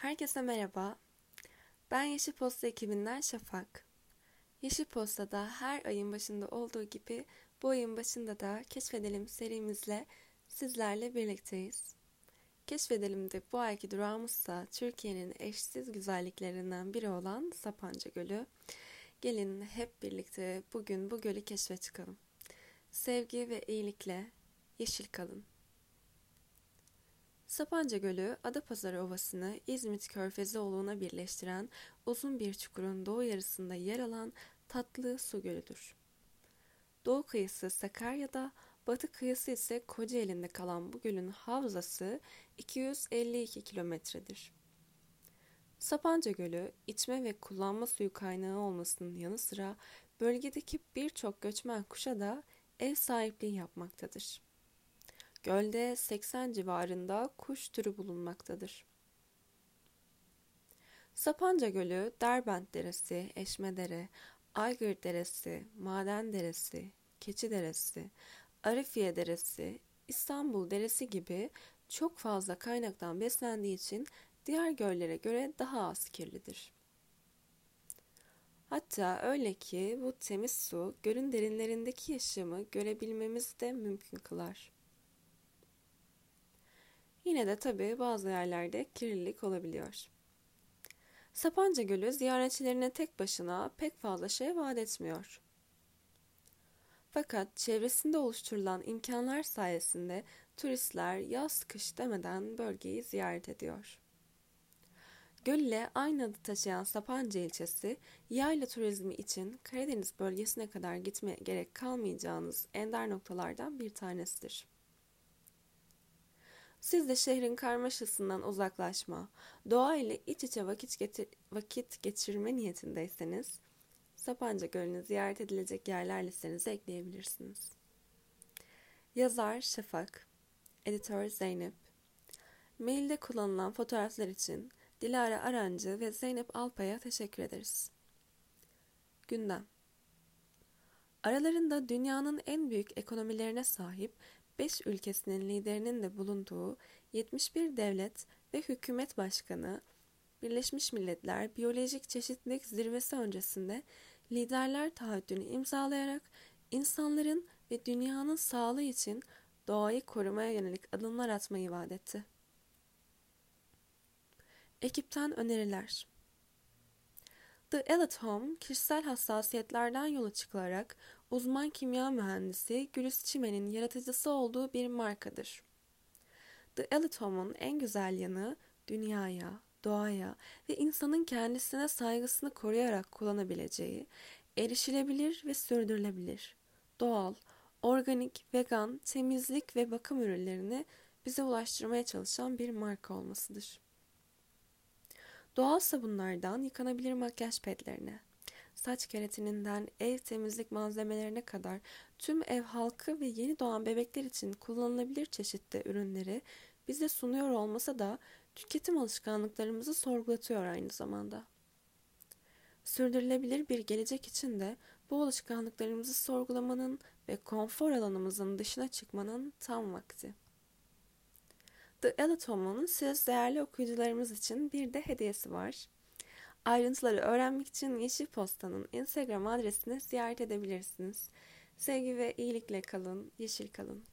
Herkese merhaba. Ben Yeşil Posta ekibinden Şafak. Yeşil Posta'da her ayın başında olduğu gibi bu ayın başında da Keşfedelim serimizle sizlerle birlikteyiz. Keşfedelim'de bu ayki durağımızsa Türkiye'nin eşsiz güzelliklerinden biri olan Sapanca Gölü. Gelin hep birlikte bugün bu gölü keşfe çıkalım. Sevgi ve iyilikle yeşil kalın. Sapanca Gölü, Adapazarı Ovası'nı İzmit Körfezi Oğlu'na birleştiren uzun bir çukurun doğu yarısında yer alan tatlı su gölüdür. Doğu kıyısı Sakarya'da, batı kıyısı ise Kocaeli'nde kalan bu gölün havzası 252 kilometredir. Sapanca Gölü, içme ve kullanma suyu kaynağı olmasının yanı sıra bölgedeki birçok göçmen kuşa da ev sahipliği yapmaktadır. Gölde 80 civarında kuş türü bulunmaktadır. Sapanca Gölü, Derbent Deresi, Eşmedere, Aygır Deresi, Maden Deresi, Keçi Deresi, Arifiye Deresi, İstanbul Deresi gibi çok fazla kaynaktan beslendiği için diğer göllere göre daha az kirlidir. Hatta öyle ki bu temiz su gölün derinlerindeki yaşamı görebilmemizi de mümkün kılar. Yine de tabii bazı yerlerde kirlilik olabiliyor. Sapanca Gölü ziyaretçilerine tek başına pek fazla şey vaat etmiyor. Fakat çevresinde oluşturulan imkanlar sayesinde turistler yaz kış demeden bölgeyi ziyaret ediyor. Göl ile aynı adı taşıyan Sapanca ilçesi, yayla turizmi için Karadeniz bölgesine kadar gitmeye gerek kalmayacağınız ender noktalardan bir tanesidir. Siz de şehrin karmaşasından uzaklaşma, doğa ile iç içe vakit, getir, vakit geçirme niyetindeyseniz, Sapanca Gölü'nü ziyaret edilecek yerler listenize ekleyebilirsiniz. Yazar Şafak, Editör Zeynep, Mailde kullanılan fotoğraflar için Dilara Arancı ve Zeynep Alpay'a teşekkür ederiz. Gündem Aralarında dünyanın en büyük ekonomilerine sahip 5 ülkesinin liderinin de bulunduğu 71 devlet ve hükümet başkanı Birleşmiş Milletler Biyolojik Çeşitlilik Zirvesi öncesinde liderler taahhüdünü imzalayarak insanların ve dünyanın sağlığı için doğayı korumaya yönelik adımlar atmayı vaat etti. Ekipten öneriler The Elite Home, kişisel hassasiyetlerden yola çıkılarak uzman kimya mühendisi Gülis Çimen'in yaratıcısı olduğu bir markadır. The Elite Home'un en güzel yanı dünyaya, doğaya ve insanın kendisine saygısını koruyarak kullanabileceği, erişilebilir ve sürdürülebilir, doğal, organik, vegan, temizlik ve bakım ürünlerini bize ulaştırmaya çalışan bir marka olmasıdır. Doğal sabunlardan yıkanabilir makyaj petlerine, saç keratininden ev temizlik malzemelerine kadar tüm ev halkı ve yeni doğan bebekler için kullanılabilir çeşitli ürünleri bize sunuyor olmasa da tüketim alışkanlıklarımızı sorgulatıyor aynı zamanda. Sürdürülebilir bir gelecek için de bu alışkanlıklarımızı sorgulamanın ve konfor alanımızın dışına çıkmanın tam vakti. The Elatomon'un siz değerli okuyucularımız için bir de hediyesi var. Ayrıntıları öğrenmek için Yeşil Posta'nın Instagram adresini ziyaret edebilirsiniz. Sevgi ve iyilikle kalın, yeşil kalın.